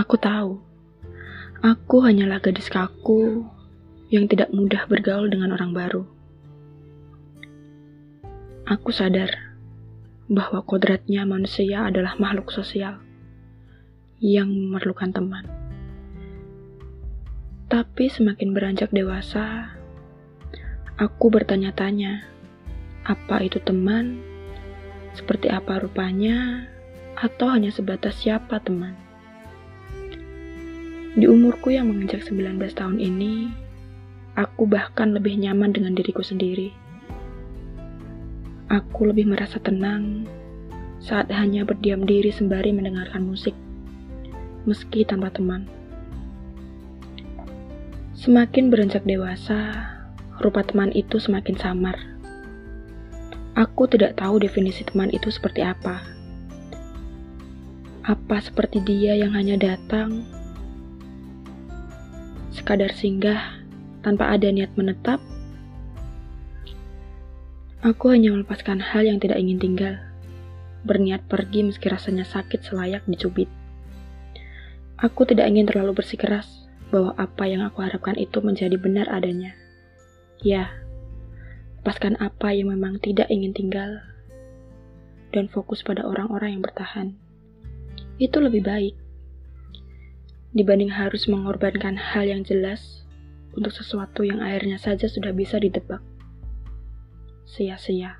Aku tahu, aku hanyalah gadis kaku yang tidak mudah bergaul dengan orang baru. Aku sadar bahwa kodratnya manusia adalah makhluk sosial yang memerlukan teman. Tapi semakin beranjak dewasa, aku bertanya-tanya, apa itu teman? Seperti apa rupanya? Atau hanya sebatas siapa teman? Di umurku yang menginjak 19 tahun ini, aku bahkan lebih nyaman dengan diriku sendiri. Aku lebih merasa tenang saat hanya berdiam diri sembari mendengarkan musik, meski tanpa teman. Semakin beranjak dewasa, rupa teman itu semakin samar. Aku tidak tahu definisi teman itu seperti apa. Apa seperti dia yang hanya datang sekadar singgah tanpa ada niat menetap. Aku hanya melepaskan hal yang tidak ingin tinggal, berniat pergi meski rasanya sakit selayak dicubit. Aku tidak ingin terlalu bersikeras bahwa apa yang aku harapkan itu menjadi benar adanya. Ya, lepaskan apa yang memang tidak ingin tinggal dan fokus pada orang-orang yang bertahan. Itu lebih baik dibanding harus mengorbankan hal yang jelas untuk sesuatu yang akhirnya saja sudah bisa ditebak. Sia-sia.